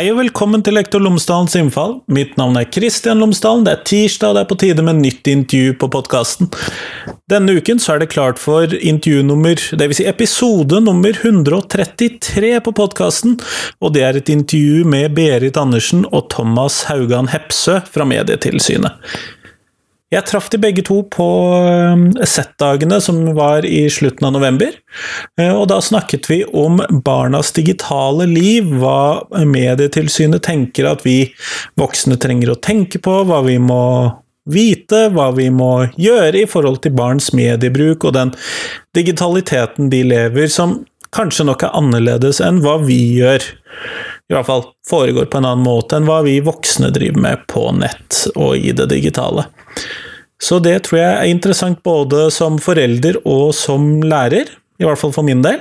Hei og velkommen til Lektor Lomsdalens innfall. Mitt navn er Kristian Lomsdalen. Det er tirsdag, og det er på tide med nytt intervju på podkasten. Denne uken så er det klart for intervju nummer, dvs. Si episode nummer 133 på podkasten, og det er et intervju med Berit Andersen og Thomas Haugan Hepsø fra Medietilsynet. Jeg traff de begge to på Z-dagene som var i slutten av november, og da snakket vi om barnas digitale liv, hva Medietilsynet tenker at vi voksne trenger å tenke på, hva vi må vite, hva vi må gjøre i forhold til barns mediebruk og den digitaliteten de lever, som kanskje nok er annerledes enn hva vi gjør. I hvert fall foregår på en annen måte enn hva vi voksne driver med på nett og i det digitale. Så det tror jeg er interessant både som forelder og som lærer, i hvert fall for min del.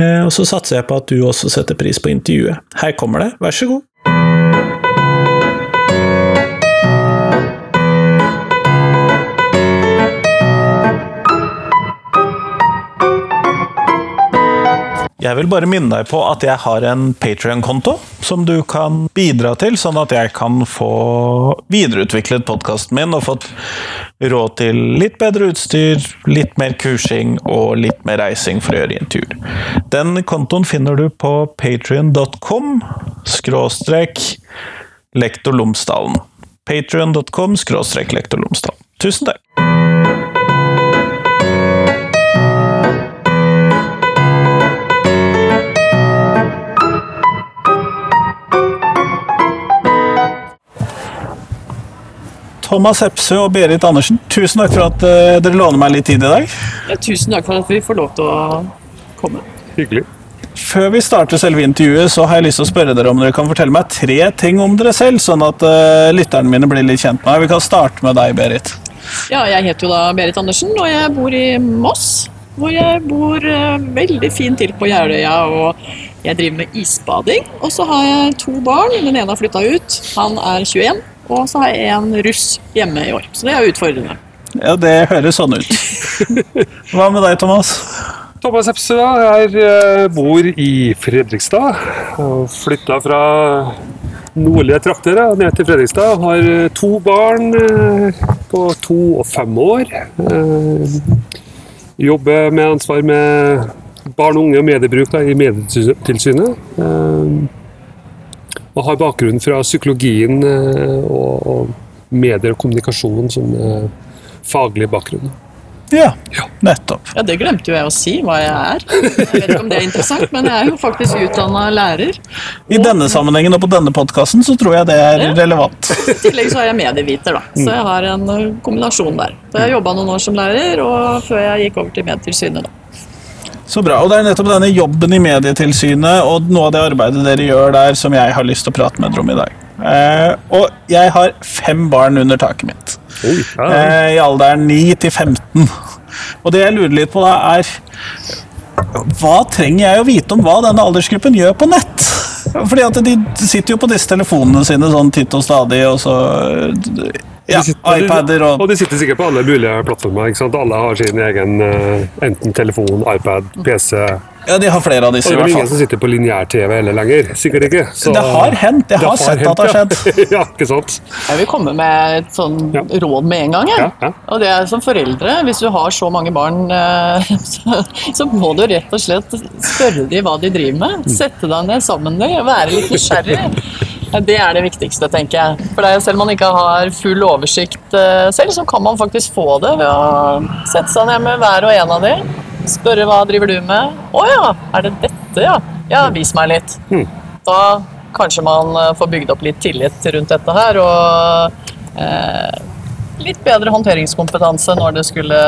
Og så satser jeg på at du også setter pris på intervjuet. Her kommer det, vær så god. Jeg vil bare minne deg på at jeg har en Patrion-konto som du kan bidra til, sånn at jeg kan få videreutviklet podkasten min og fått råd til litt bedre utstyr, litt mer kursing og litt mer reising for å gjøre intervjuer. Den kontoen finner du på patrion.com skråstrek lektor Lomsdalen. Patrion.com skråstrek lektor Lomsdalen. Tusen takk! Thomas Hepsø og Berit Andersen, tusen takk for at uh, dere låner meg litt tid i dag. Ja, tusen takk for at vi får lov til å komme. Hyggelig. Før vi starter selve intervjuet, så har jeg lyst til å spørre dere om dere kan fortelle meg tre ting om dere selv, sånn at uh, lytterne mine blir litt kjent med meg. Vi kan starte med deg, Berit. Ja, jeg heter jo da Berit Andersen, og jeg bor i Moss. Hvor jeg bor uh, veldig fint til på Jeløya, og jeg driver med isbading. Og så har jeg to barn. Den ene har flytta ut. Han er 21. Og så har jeg en russ hjemme i år. Så det er utfordrende. Ja, det høres sånn ut. Hva med deg, Thomas? Thomas Epsø jeg bor i Fredrikstad. Flytta fra nordlige trakter ned til Fredrikstad. Har to barn på to og fem år. Jobber med ansvar med barn og unge og mediebruk da, i Medietilsynet. Og har bakgrunn fra psykologien og, og medier og kommunikasjon som faglig bakgrunn. Ja, nettopp. Ja, Det glemte jo jeg å si, hva jeg er. Jeg vet ikke om det er interessant, men jeg er jo faktisk utdanna lærer. I denne sammenhengen og på denne podkasten så tror jeg det er Ja. relevant. I tillegg så er jeg medieviter, da. Så jeg har en uh, kombinasjon der. Så jeg har jobba noen år som lærer, og før jeg gikk over til Medietilsynet, da. Så bra. Og det er nettopp denne jobben i Medietilsynet og noe av det arbeidet dere gjør der, som jeg har lyst til å prate med dere om i dag. Eh, og jeg har fem barn under taket mitt. Oi, ja. Eh, I alderen 9 til 15. Og det jeg lurer litt på da, er Hva trenger jeg å vite om hva denne aldersgruppen gjør på nett? Fordi at de sitter jo på disse telefonene sine sånn titt og stadig, og så ja, sitter- iPader og Og de sitter sikkert på alle mulige plattformer. ikke sant? Alle har sin egen eh, enten telefon, iPad, PC. Ja, de har flere av disse, Og det er ingen som sitter på lineær-TV heller lenger. Sikkert ikke. Så- Det har hendt. Jeg har sett at det har skjedd. ja, ikke sant? Jeg vil komme med et sånn Ja. råd med en gang. Jeg. Ja, ja. Og det er som foreldre, hvis du har så mange barn, eh, så, så må du rett og slett spørre dem hva de driver med. Sette deg ned sammen med dem, være litt nysgjerrig. Det er det viktigste, tenker jeg. For det selv om man ikke har full oversikt eh, selv, så kan man faktisk få det ved å sette seg ned med hver og en av dem. Spørre hva driver du med? Å ja, er det dette, ja? Ja, vis meg litt. Da kanskje man eh, får bygd opp litt tillit rundt dette her, og eh, litt bedre håndteringskompetanse når det skulle,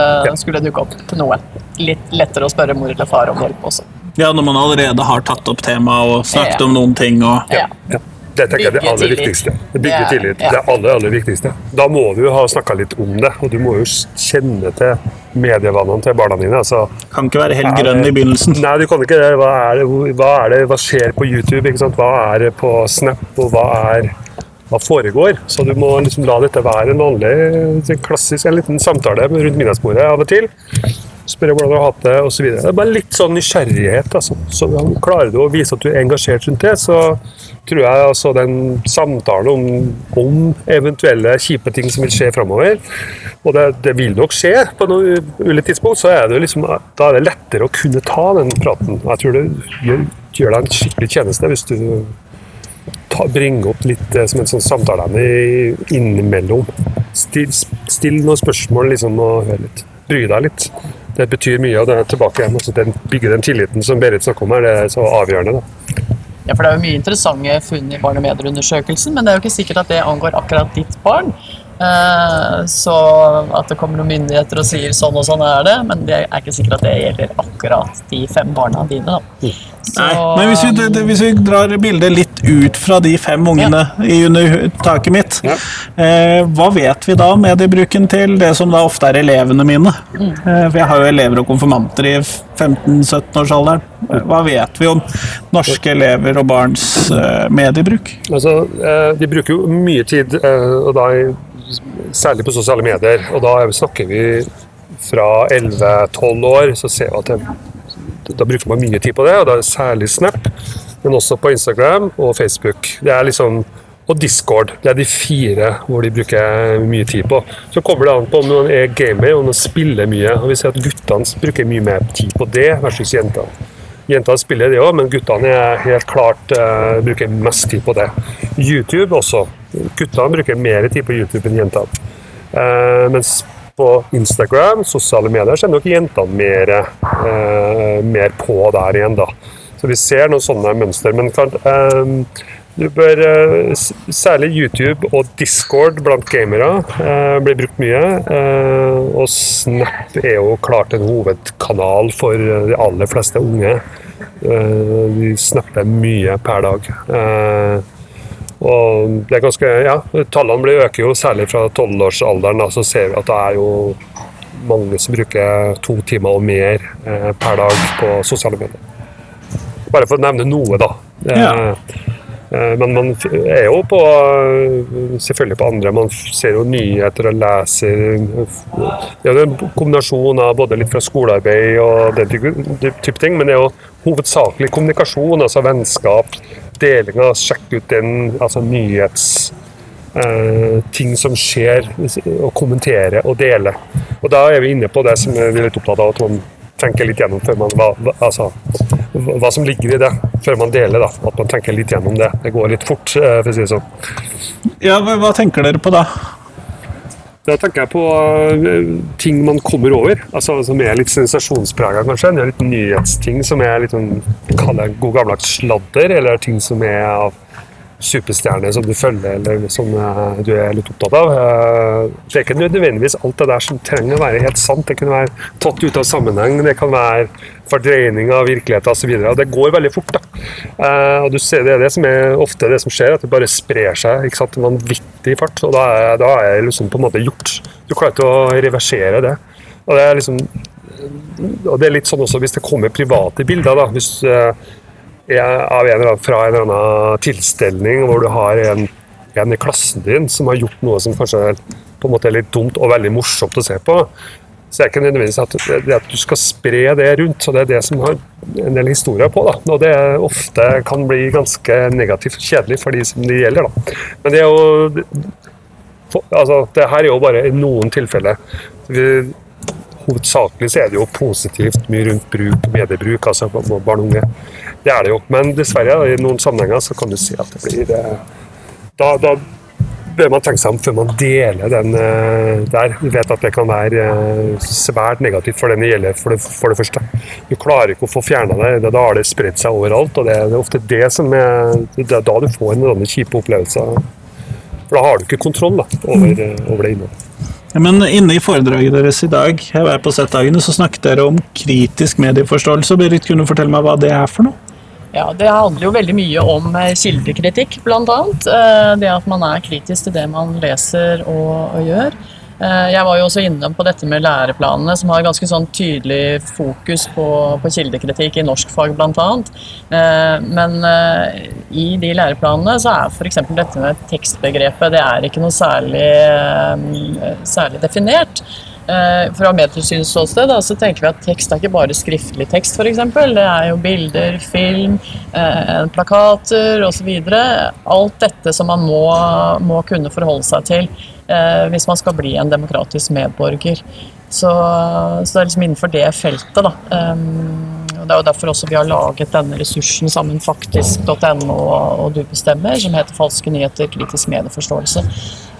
skulle dukke opp noe. Litt lettere å spørre mor eller far om hjelp også. Ja, når man allerede har tatt opp temaet og snakket Ja. om noen ting og Ja. Ja. Det tenker jeg er det aller tillit. viktigste. Det Bygge tillit. ja. Det er aller, aller viktigste. Da må du ha snakka litt om det, og du må jo kjenne til medievanene til barna dine. Altså, Kan ikke være helt grønn i begynnelsen. Nei, du kan ikke det. Hva er det, hva, er det, hva skjer på YouTube? Ikke sant? Hva er det på Snap, og hva er hva foregår? Så du må liksom la dette være en vanlig klassisk en liten samtale rundt middagsbordet av og til. Spørre hvordan du har hatt det, osv. Det er bare litt sånn nysgjerrighet. Altså. Så Klarer du å vise at du er engasjert rundt det, så tror jeg altså den samtalen om, om eventuelle kjipe ting som vil skje framover Og det, det, vil nok skje på noe ulikt tidspunkt, så er det liksom, da er det lettere å kunne ta den praten. Jeg tror det gjør, gjør deg en skikkelig tjeneste hvis du ta, bringe opp litt eh, som en sånn samtaleemne innimellom. Still, still, noen spørsmål liksom, og hør litt. Bry deg litt. Det betyr mye, og det er tilbake igjen. Altså, den, bygge den tilliten som Berit snakker om her, det er så avgjørende. da. Ja, for Det er jo mye interessante funn i Barn- og medieundersøkelsen, men det er jo ikke sikkert at det angår akkurat ditt barn. Eh, så at det kommer noen myndigheter og sier sånn og sånn er det, men det er ikke sikkert at det gjelder akkurat de fem barna dine. da. Så, Nei, men hvis vi, hvis vi, drar bildet litt ut fra de fem ungene ja. under taket mitt, ja. eh, hva vet vi da om mediebruken til det som da ofte er elevene mine? Mm. Eh, for jeg har jo elever og konfirmanter i 15-17-årsalderen. Hva vet vi om norske elever og barns eh, mediebruk? Altså, eh, de bruker jo mye tid, eh, og da særlig på sosiale medier. Og da snakker vi fra 11-12 år, så ser vi at det, da bruker man mye tid på det. Og da er det særlig Snap, men også på Instagram og Facebook. Det er liksom og Discord. Det er de fire hvor de bruker mye tid på. Så kommer det an på om man er gamer og spiller mye. og Vi ser at guttene bruker mye mer tid på det versus jentene. Jentene spiller det òg, men guttene er helt klart uh, bruker mest tid på det. YouTube også. Guttene bruker mer tid på YouTube enn jentene. Eh, mens på Instagram, sosiale medier, så er nok jentene mer, eh, mer på der igjen, da. Så vi ser noen sånne mønster. Men klart, du bør Særlig YouTube og Discord blant gamere blir brukt mye. Og Snap er jo klart en hovedkanal for de aller fleste unge. De snapper mye per dag. Og det er ganske, ja, Tallene blir øker jo særlig fra tolvårsalderen. Så ser vi at det er jo mange som bruker to timer og mer eh, per dag på sosiale medier. Bare for å nevne noe, da. Ja. Eh, men man er jo på selvfølgelig på andre. Man ser jo nyheter og leser Det er en kombinasjon av både litt fra skolearbeid og den type ting, men det er jo hovedsakelig kommunikasjon, altså vennskap, deling av Sjekk ut den altså nyhets... Uh, ting som skjer, og kommentere og dele. Og Da er vi inne på det som vi er litt opptatt av, at man tenker litt gjennom før man, hva, altså, hva som ligger i det, før man deler. da, At man tenker litt gjennom det. Det går litt fort, uh, for å si det sånn. Ja, Hva tenker dere på da? Da tenker jeg på uh, ting man kommer over, altså som er litt sensasjonsprega, kanskje. Det er litt nyhetsting som er litt sånn, god gammeldags sladder, eller ting som er av superstjerne som du følger, eller som uh, du er litt opptatt av. Uh, det er ikke nødvendigvis alt det der som trenger å være helt sant. Det kan være tatt ut av sammenheng, det kan være fordreining av virkeligheten osv. Det går veldig fort. da. Uh, og du ser Det er det som er ofte det som skjer, at det bare sprer seg ikke sant, vanvittig fart. Og da er det liksom på en måte gjort. Du klarer ikke å reversere det. Og det er liksom og det er litt sånn også hvis det kommer private bilder. da, hvis av en annen, fra en eller annen tilstelning hvor du har en, en, i klassen din som har gjort noe som kanskje er på en måte er litt dumt og veldig morsomt å se på. Så det er ikke nødvendigvis at, det at du skal spre det rundt. så Det er det som har en del historier på. da, Og det ofte kan bli ganske negativt kjedelig for de som det gjelder. da. Men det er jo altså, det her er jo bare i noen tilfeller. Hovedsakelig så er det jo positivt mye rundt bruk, mediebruk, altså barn og unge. Det er det jo. Men dessverre, i noen sammenhenger så kan du si at det blir eh, Da, da bør man tenke seg om før man deler den eh, der. Du vet at det kan være eh, svært negativt for den det gjelder, for det, for det første. Du klarer ikke å få fjerna det. Da har det spredt seg overalt. og Det er ofte det som er, det er da du får en sånn kjipe opplevelser. For da har du ikke kontroll da, over, over det innholdet. Ja, men Inne i foredraget deres i dag var på Z-dagene, så snakket dere om kritisk medieforståelse. Berit, kunne du fortelle meg hva det er for noe? Ja, Det handler jo veldig mye om eh, kildekritikk, bl.a. Eh, det at man er kritisk til det man leser og, og gjør. Eh, jeg var jo også inne på dette med læreplanene, som har ganske sånn tydelig fokus på, på kildekritikk i norskfag bl.a. Men i de læreplanene så er f.eks. dette med tekstbegrepet det er ikke noe særlig, særlig definert. Eh, Fra Medtilsynets ståsted så tenker vi at tekst er ikke bare skriftlig tekst, f.eks. Det er jo bilder, film, eh, plakater osv. Alt dette som man må, må kunne forholde seg til eh, hvis man skal bli en demokratisk medborger. Så, så det er liksom innenfor det feltet, da. Og Det er jo derfor også vi har laget denne ressursen sammen, faktisk.no og Du bestemmer, som heter Falske nyheter, kritisk medieforståelse.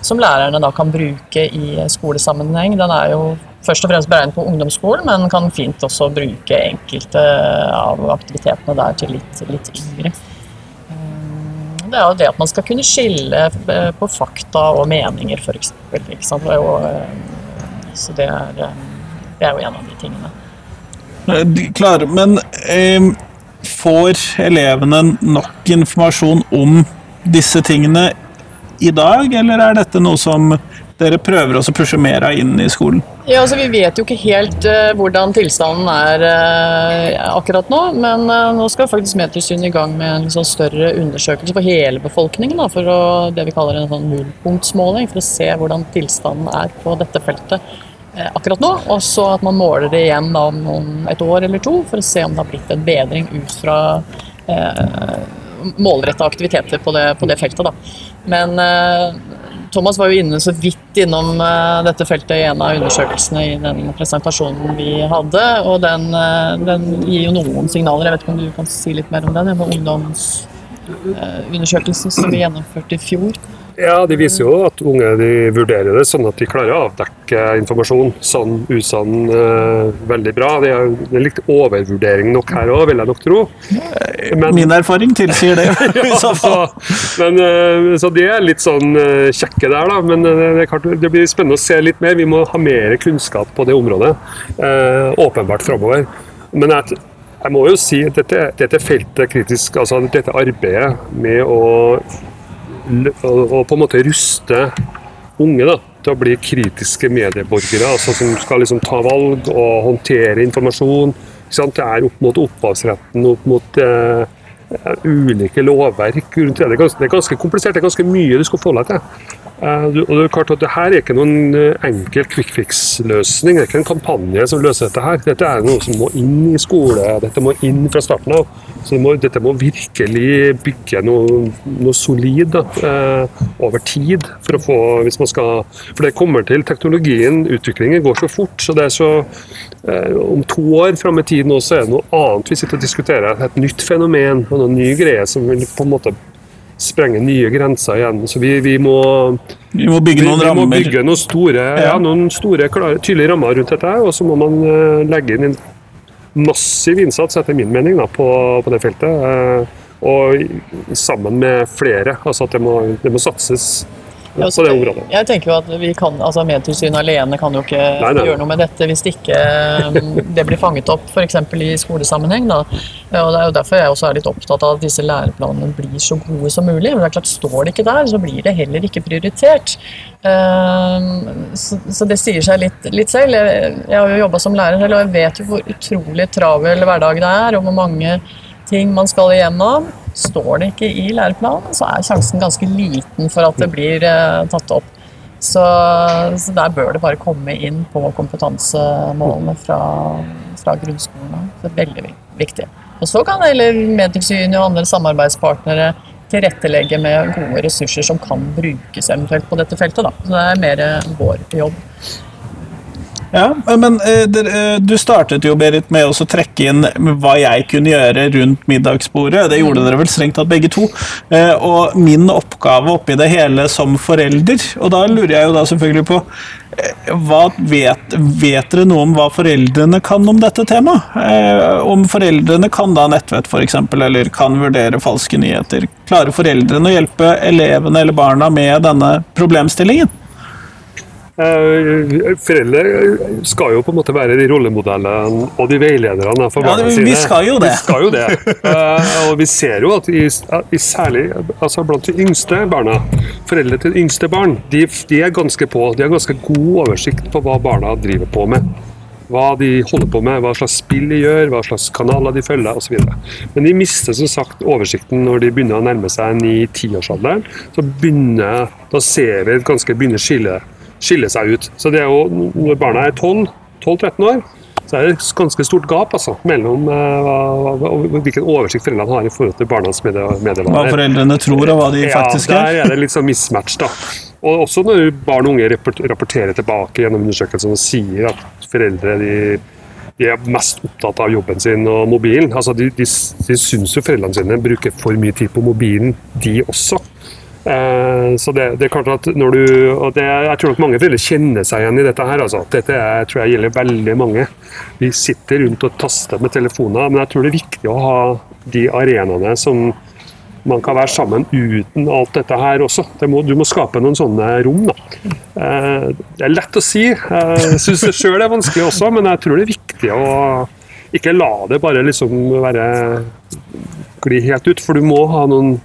Som lærerne da kan bruke i skolesammenheng. Den er jo først og fremst beregnet på ungdomsskolen, men kan fint også bruke enkelte av aktivitetene der til litt, litt yngre. Um, Det er jo det at man skal kunne skille eh, på fakta og meninger, f.eks. Så det er, eh, det er jo en av de tingene. Klar, men eh, får elevene nok informasjon om disse tingene i dag, eller er dette noe som dere prøver også å pushe mer av inn i skolen? Ja, altså Vi vet jo ikke helt uh, hvordan tilstanden er uh, akkurat nå, men uh, nå skal faktisk Metilsynet i gang med en sånn større undersøkelse for hele befolkningen. Da, for å, det vi kaller en sånn nullpunktsmåling, for å se hvordan tilstanden er på dette feltet akkurat nå. Og så at man måler det igjen da, om et år eller to, for å se om det har blitt en bedring ut fra målretta aktiviteter på det, på det feltet. Da. Men eh, Thomas var jo inne så vidt innom eh, dette feltet i en av undersøkelsene i den presentasjonen vi hadde, og den, eh, den gir jo noen signaler. Jeg vet ikke om du kan si litt mer om den? Med ungdomsundersøkelsen som vi gjennomførte i fjor. Ja, De viser jo at unge de vurderer det sånn at de klarer å avdekke informasjon, sann, usann, eh, veldig bra. Det er, det er litt overvurdering nok her òg, vil jeg nok tro. Men, Min erfaring tilsier det. ja, så men, eh, så de er litt sånn eh, kjekke der, da. Men det, klart, det blir spennende å se litt mer. Vi må ha mer kunnskap på det området. åpenbart framover. Men jeg, jeg må jo si at dette, dette feltet kritisk, altså dette arbeidet med å å, på en måte ruste unge da, til å bli kritiske medieborgere, altså som skal liksom ta valg og håndtere informasjon. Det er opp mot opphavsretten, opp mot uh, ulike lovverk rundt det. Det er, ganske, det er ganske komplisert, det er ganske mye du skal forholde deg til. Uh, og det er klart at det her er ikke noen eh, enkel quick fix-løsning. Det er ikke en kampanje som løser dette her. Dette er noe som må inn i skole, dette må inn fra starten av. Så det må, dette må virkelig bygge noe, noe solid da, eh, over tid. For å få, hvis man skal, for det kommer til teknologien, utviklingen går så fort. så det er så eh, Om to år fram i tid nå, så er det noe annet vi sitter og diskuterer. Et nytt fenomen og noen nye greier som vil på en måte sprenge nye grenser igjen. Så vi, vi må Vi må bygge noen noen vi må bygge noen store, ja. Noen store klare, tydelige rammer rundt dette, og så må man eh, legge inn massiv innsats, etter min mening, da, på, på det feltet. eh, og sammen med flere. Altså at det må, det må satses Ja, på det området. Jeg tenker jo at vi kan, altså Medtilsynet alene kan jo ikke Nei, nei. gjøre noe med dette hvis det ikke um, det blir fanget opp f.eks. i skolesammenheng. Da. Og Det er jo derfor jeg også er litt opptatt av at disse læreplanene blir så gode som mulig. Men det er klart, Står det ikke der, så blir det heller ikke prioritert. Um, Så, det sier seg litt, litt selv. Jeg har jo jobba som lærer selv, og jeg vet jo hvor utrolig travel hverdag det er, og hvor mange ting man skal igjennom. Står det ikke i læreplanen, så er sjansen ganske liten for at det blir eh, tatt opp. Så, så der bør det bare komme inn på kompetansemålene fra, fra grunnskolen. Det er veldig viktig. Og så kan heller Medtilsynet og andre samarbeidspartnere tilrettelegge med gode ressurser som kan brukes eventuelt på dette feltet. Da. Så det er mer vår jobb. Ja, men eh, eh, du startet jo, Berit, med å trekke inn hva jeg kunne gjøre rundt middagsbordet. Det gjorde dere vel strengt tatt begge to. Eh, og min oppgave oppi det hele som forelder, og da lurer jeg jo da selvfølgelig på eh, hva vet, vet dere noe om hva foreldrene kan om dette temaet? Eh, om foreldrene kan da nettvett f.eks., eller kan vurdere falske nyheter. Klarer foreldrene å hjelpe elevene eller barna med denne problemstillingen? Eh, Foreldre skal jo på en måte være de rollemodellene og de veilederne for Ja, barna sine. vi skal jo det. Vi skal jo det. Eh, og vi ser jo at i, i særlig altså blant de yngste barna, foreldre til de yngste barn, de, de er ganske på. De har ganske god oversikt på hva barna driver på med. Hva de holder på med, hva slags spill de gjør, hva slags kanaler de følger osv. Men de mister som sagt oversikten når de begynner å nærme seg 9-10-årsalderen. Så begynner, da ser vi et ganske begynner skille skille seg ut. Så det er jo, når barna er 12-13 år, så er det et ganske stort gap altså, mellom hva, hvilken oversikt foreldrene har i forhold til barnas medie, Hva foreldrene tror, og hva de faktisk ja, er. der er det litt sånn mismatch, da. Og også når barn og unge rapporterer tilbake gjennom undersøkelser og sier at foreldre de, de er mest opptatt av jobben sin og mobilen. Altså, de, de, de syns jo foreldrene sine bruker for mye tid på mobilen, de også. Eh, så det, det er klart at når du og det, Jeg tror nok mange foreldre kjenner seg igjen i dette her. Altså. Dette er, tror jeg gjelder veldig mange. Vi sitter rundt og taster med telefoner, men jeg tror det er viktig å ha de arenaene som man kan være sammen uten alt dette her også. Det må, du må skape noen sånne rom. Da. Eh, det er lett å si. Jeg syns det sjøl er vanskelig også, men jeg tror det er viktig å ikke la det bare liksom være gli helt ut, for du må ha noen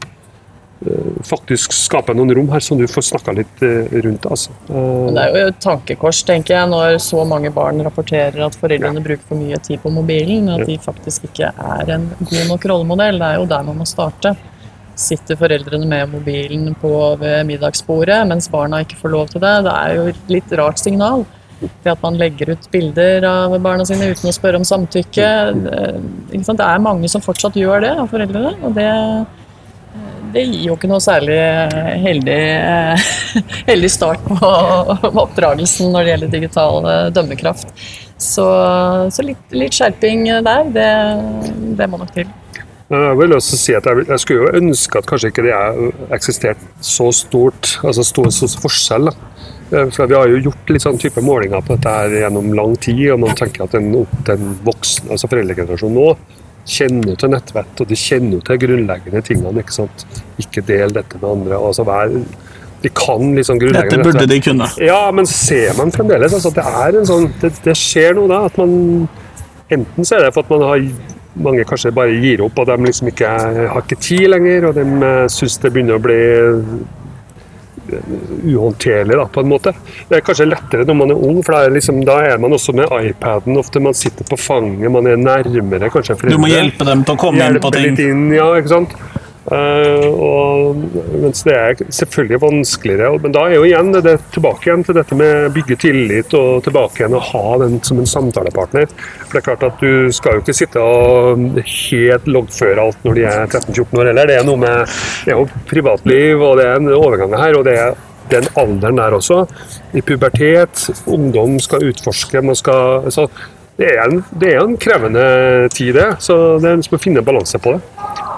faktisk skape noen rom her som du får snakka litt eh, rundt. Altså. Eh, det er jo et tankekors, tenker jeg, når så mange barn rapporterer at foreldrene bruker for mye tid på mobilen, at de faktisk ikke er en god nok rollemodell. Det er jo der man må starte. Sitter foreldrene med mobilen på ved middagsbordet mens barna ikke får lov til det? Det er jo et litt rart signal. Det at man legger ut bilder av barna sine uten å spørre om samtykke. Det er mange som fortsatt gjør det av foreldrene. og det det gir jo ikke noe særlig heldig, heldig start på oppdragelsen når det gjelder digital eh, dømmekraft. Så, så litt, litt skjerping der, det, det må nok til. Jeg vil også si at jeg, skulle jo ønske at kanskje ikke det eksisterte eksistert så stort, altså stor, forskjell. Eh, For Vi har jo gjort litt sånn type målinger på dette her gjennom lang tid, og man tenker at den, den voksen, altså foreldregenerasjonen nå kjenner jo til nettvett, og de kjenner jo til grunnleggende tingene. Ikke sant? Ikke del dette med andre. altså vær, De kan liksom grunnleggende Dette burde nettvett. de kunne. Ja, men ser man fremdeles altså, det er en sånn det, det skjer noe da. At man Enten så er det for at man har mange kanskje bare gir opp, og de liksom ikke har ikke tid lenger, og de eh, syns det begynner å bli uhåndterlig, da, på en måte. Det er kanskje lettere når man er ung, for er, liksom, da er man også med iPaden. Ofte man sitter på fanget, man er nærmere kanskje Du må hjelpe dem til å komme inn på hjelpe ting. litt inn, ja, ikke sant? Eh, og, mens det er selvfølgelig vanskeligere. Men da er jo igjen det, tilbake igjen til dette med bygge tillit og tilbake igjen og ha den som en samtalepartner. For det er klart at du skal jo ikke sitte og helt loggføre alt når de er 13-14 år heller. Det er noe med det er jo privatliv, og det er en overgang her. og det er den alderen der også. I pubertet, ungdom skal utforske, man skal så det er, en, det er en krevende tid, det. Så det er liksom å finne balanse på det.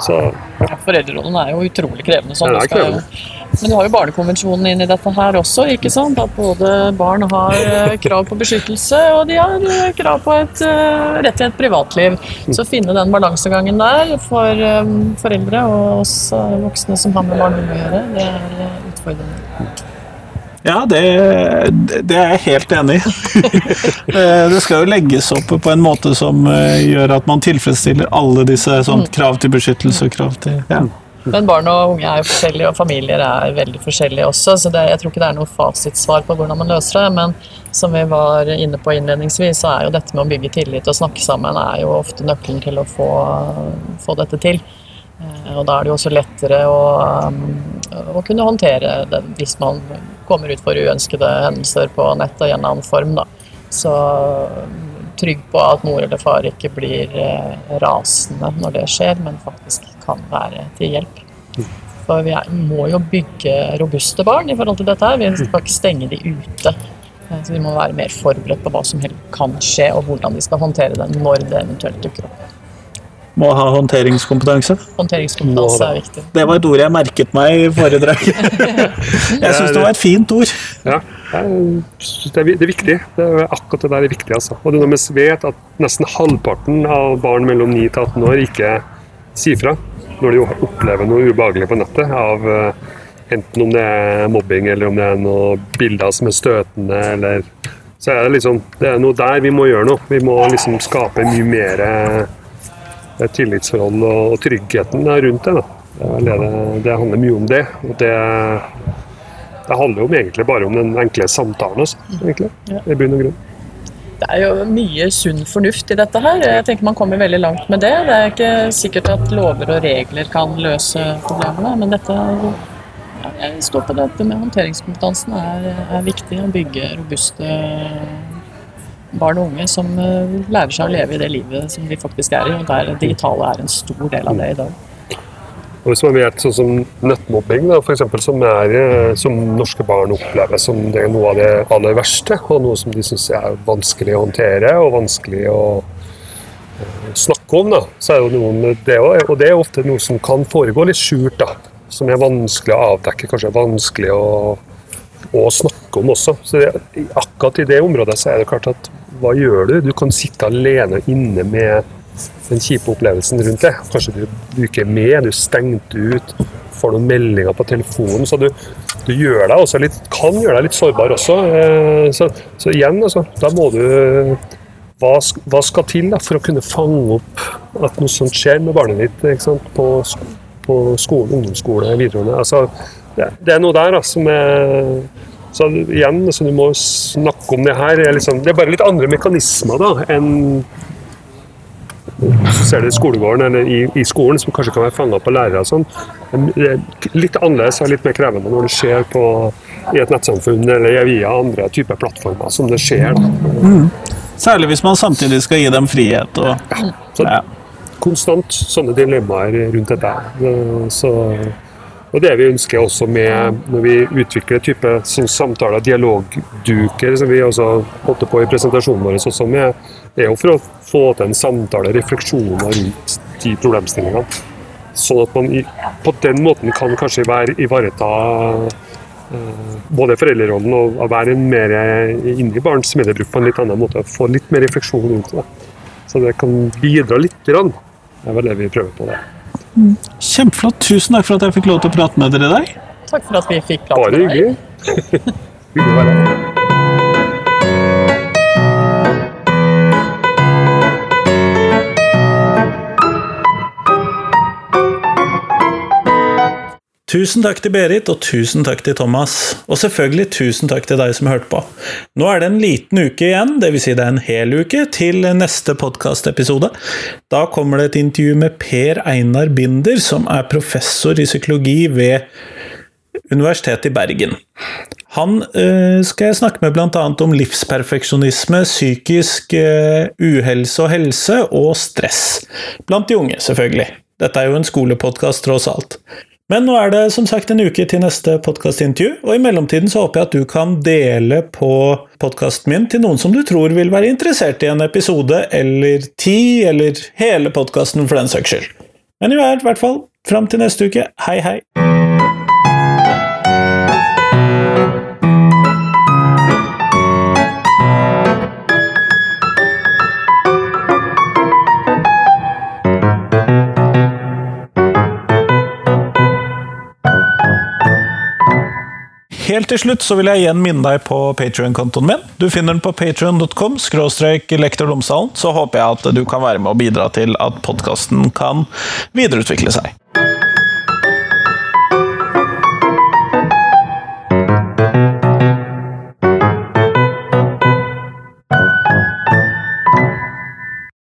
Så Ja, Foreldrerollen er jo utrolig krevende. Sånn. Er skal krevende. Men du har jo Barnekonvensjonen inn i dette her også. ikke sant? At både barn har eh, krav på beskyttelse, og de har eh, krav på et, eh, rett til et privatliv. Så finne den balansegangen der for foreldre og oss voksne som har med barn å gjøre, det er utfordrende. Ja, det, det er jeg helt enig i. Eh, det skal jo legges opp på en måte som eh, gjør at man tilfredsstiller alle disse sånn, krav til beskyttelse og krav til ja. Men barn og unge er jo forskjellige, og familier er veldig forskjellige også, så det, jeg tror ikke det er noe fasitsvar på hvordan man løser det. Men som vi var inne på innledningsvis, så er jo dette med å bygge tillit og snakke sammen er jo ofte nøkkelen til å få, få dette til. Eh, Og da er det jo også lettere å, um, å kunne håndtere det hvis man kommer ut for uønskede hendelser på nett i en annen form. Da. Så um, trygg på at mor eller far ikke blir eh, rasende når det skjer, men faktisk kan være til hjelp. For vi er, må jo bygge robuste barn i forhold til dette her. Vi skal ikke stenge de ute. Eh, Så vi må være mer forberedt på hva som helst kan skje, og hvordan de skal håndtere det når det eventuelt dukker opp. Må ha håndteringskompetanse. Håndteringskompetanse er viktig. Det var et ord jeg merket meg i foredraget. Jeg syns det var et fint ord. ja, det er, det er er viktig. Det er akkurat det der er viktig. Altså. Og det når vi vet at nesten halvparten av barn mellom 9 til 18 år ikke sier fra når de opplever noe ubehagelig på nettet. av eh, Enten om det er mobbing eller om det er noen bilder som er støtende. eller så er det liksom, det er noe der vi må gjøre noe. Vi må liksom skape mye mer eh, tillitsforhold og, tryggheten rundt det. Det, det, det, det handler mye om det. og det, det handler jo egentlig bare om den enkle samtalen. også, egentlig, i bunn og grunn. Det er jo mye sunn fornuft i dette her. Jeg tenker Man kommer veldig langt med det. Det er ikke sikkert at lover og regler kan løse problemene, men dette jeg står på dette med håndteringskompetansen er, er viktig. Å bygge robuste barn og unge som eh, lærer seg å leve i det livet som de faktisk er i. Og der digitale er en stor del av det i dag. Og hvis man vet sånn som nettmobbing, da, for eksempel, som, er, eh, som norske barn opplever som det er noe av det aller verste, og noe som de syns er vanskelig å håndtere og vanskelig å eh, snakke om, da, så er jo noen, det, også, og det er ofte noe som kan foregå litt skjult. da, Som er vanskelig å avdekke, kanskje vanskelig å, å snakke om også. Så det, akkurat i det området så er det klart at hva gjør du? Du kan sitte alene inne med den kjipe opplevelsen rundt det. Kanskje du, du ikke er med, du er stengt ut, får noen meldinger på telefonen. Så du, du gjør deg også litt, kan gjøre deg litt sårbar også. Eh, så, så igjen, altså, da må du hva, hva skal til da, for å kunne fange opp at noe sånt skjer med barnet ditt på, på skolen, ungdomsskole, videregående? Altså, det, det, er noe der da, som er så igjen, så Du må snakke om det her. Det er, liksom, det er bare litt andre mekanismer da, enn så ser du i skolegården eller i, i, skolen, som kanskje kan være fanga på lærere. og sånn. Litt annerledes og litt mer krevende når det skjer på, i et nettsamfunn eller via andre typer plattformer som det skjer. Mm. Særlig hvis man samtidig skal gi dem frihet. Og, ja, så, ja. Konstant sånne dilemmaer rundt dette. Så og det vi ønsker også med når vi utvikler type sånn samtaler, dialogduker, som vi også holdt på i presentasjonen vår, også med, er jo for å få til en samtale, refleksjoner rundt de problemstillingene. Sånn at man på den måten kan kanskje være, ivareta eh, både foreldrerollen og være mer inne i barns mediebruk på en litt annen måte. Få litt mer refleksjon rundt det. Så det kan bidra litt. Det er vel det vi prøver på. det. Kjempeflott. Tusen takk for at jeg fikk lov til å prate med dere i dag. Takk for at vi fikk prate med deg. Bare hyggelig. hyggelig å være her. Tusen takk til Berit, og tusen takk til Thomas. Og selvfølgelig tusen takk til deg som hørte på. Nå er det en liten uke igjen, dvs. Si det er en hel uke, til neste podkastepisode. Da kommer det et intervju med Per Einar Binder, som er professor i psykologi ved Universitetet i Bergen. Han øh, skal jeg snakke med bl.a. om livsperfeksjonisme, psykisk øh, uhelse og helse, og stress. Blant de unge, selvfølgelig. Dette er jo en skolepodkast, tross alt. Men nå er det som sagt en uke til neste podkastintervju, og i mellomtiden så håper jeg at du kan dele på podkasten min til noen som du tror vil være interessert i en episode eller ti, eller hele podkasten for den saks skyld. Men i hvert fall, fram til neste uke, hei hei! Helt til slutt så vil jeg igjen minne deg på Patrion-kontoen min. Du finner den på patrion.com lektordomsdalen. Så håper jeg at du kan være med og bidra til at podkasten kan videreutvikle seg.